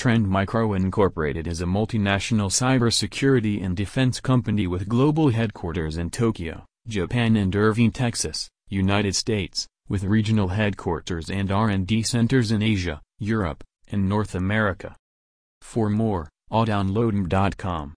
Trend Micro Incorporated is a multinational cybersecurity and defense company with global headquarters in Tokyo, Japan and Irving, Texas, United States, with regional headquarters and R&D centers in Asia, Europe, and North America. For more, auddownloadm.com.